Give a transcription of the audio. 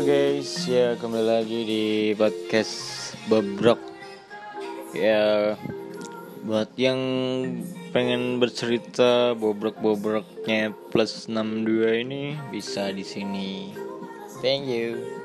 guys, ya kembali lagi di podcast Bobrok. Ya buat yang pengen bercerita bobrok-bobroknya plus 62 ini bisa di sini. Thank you.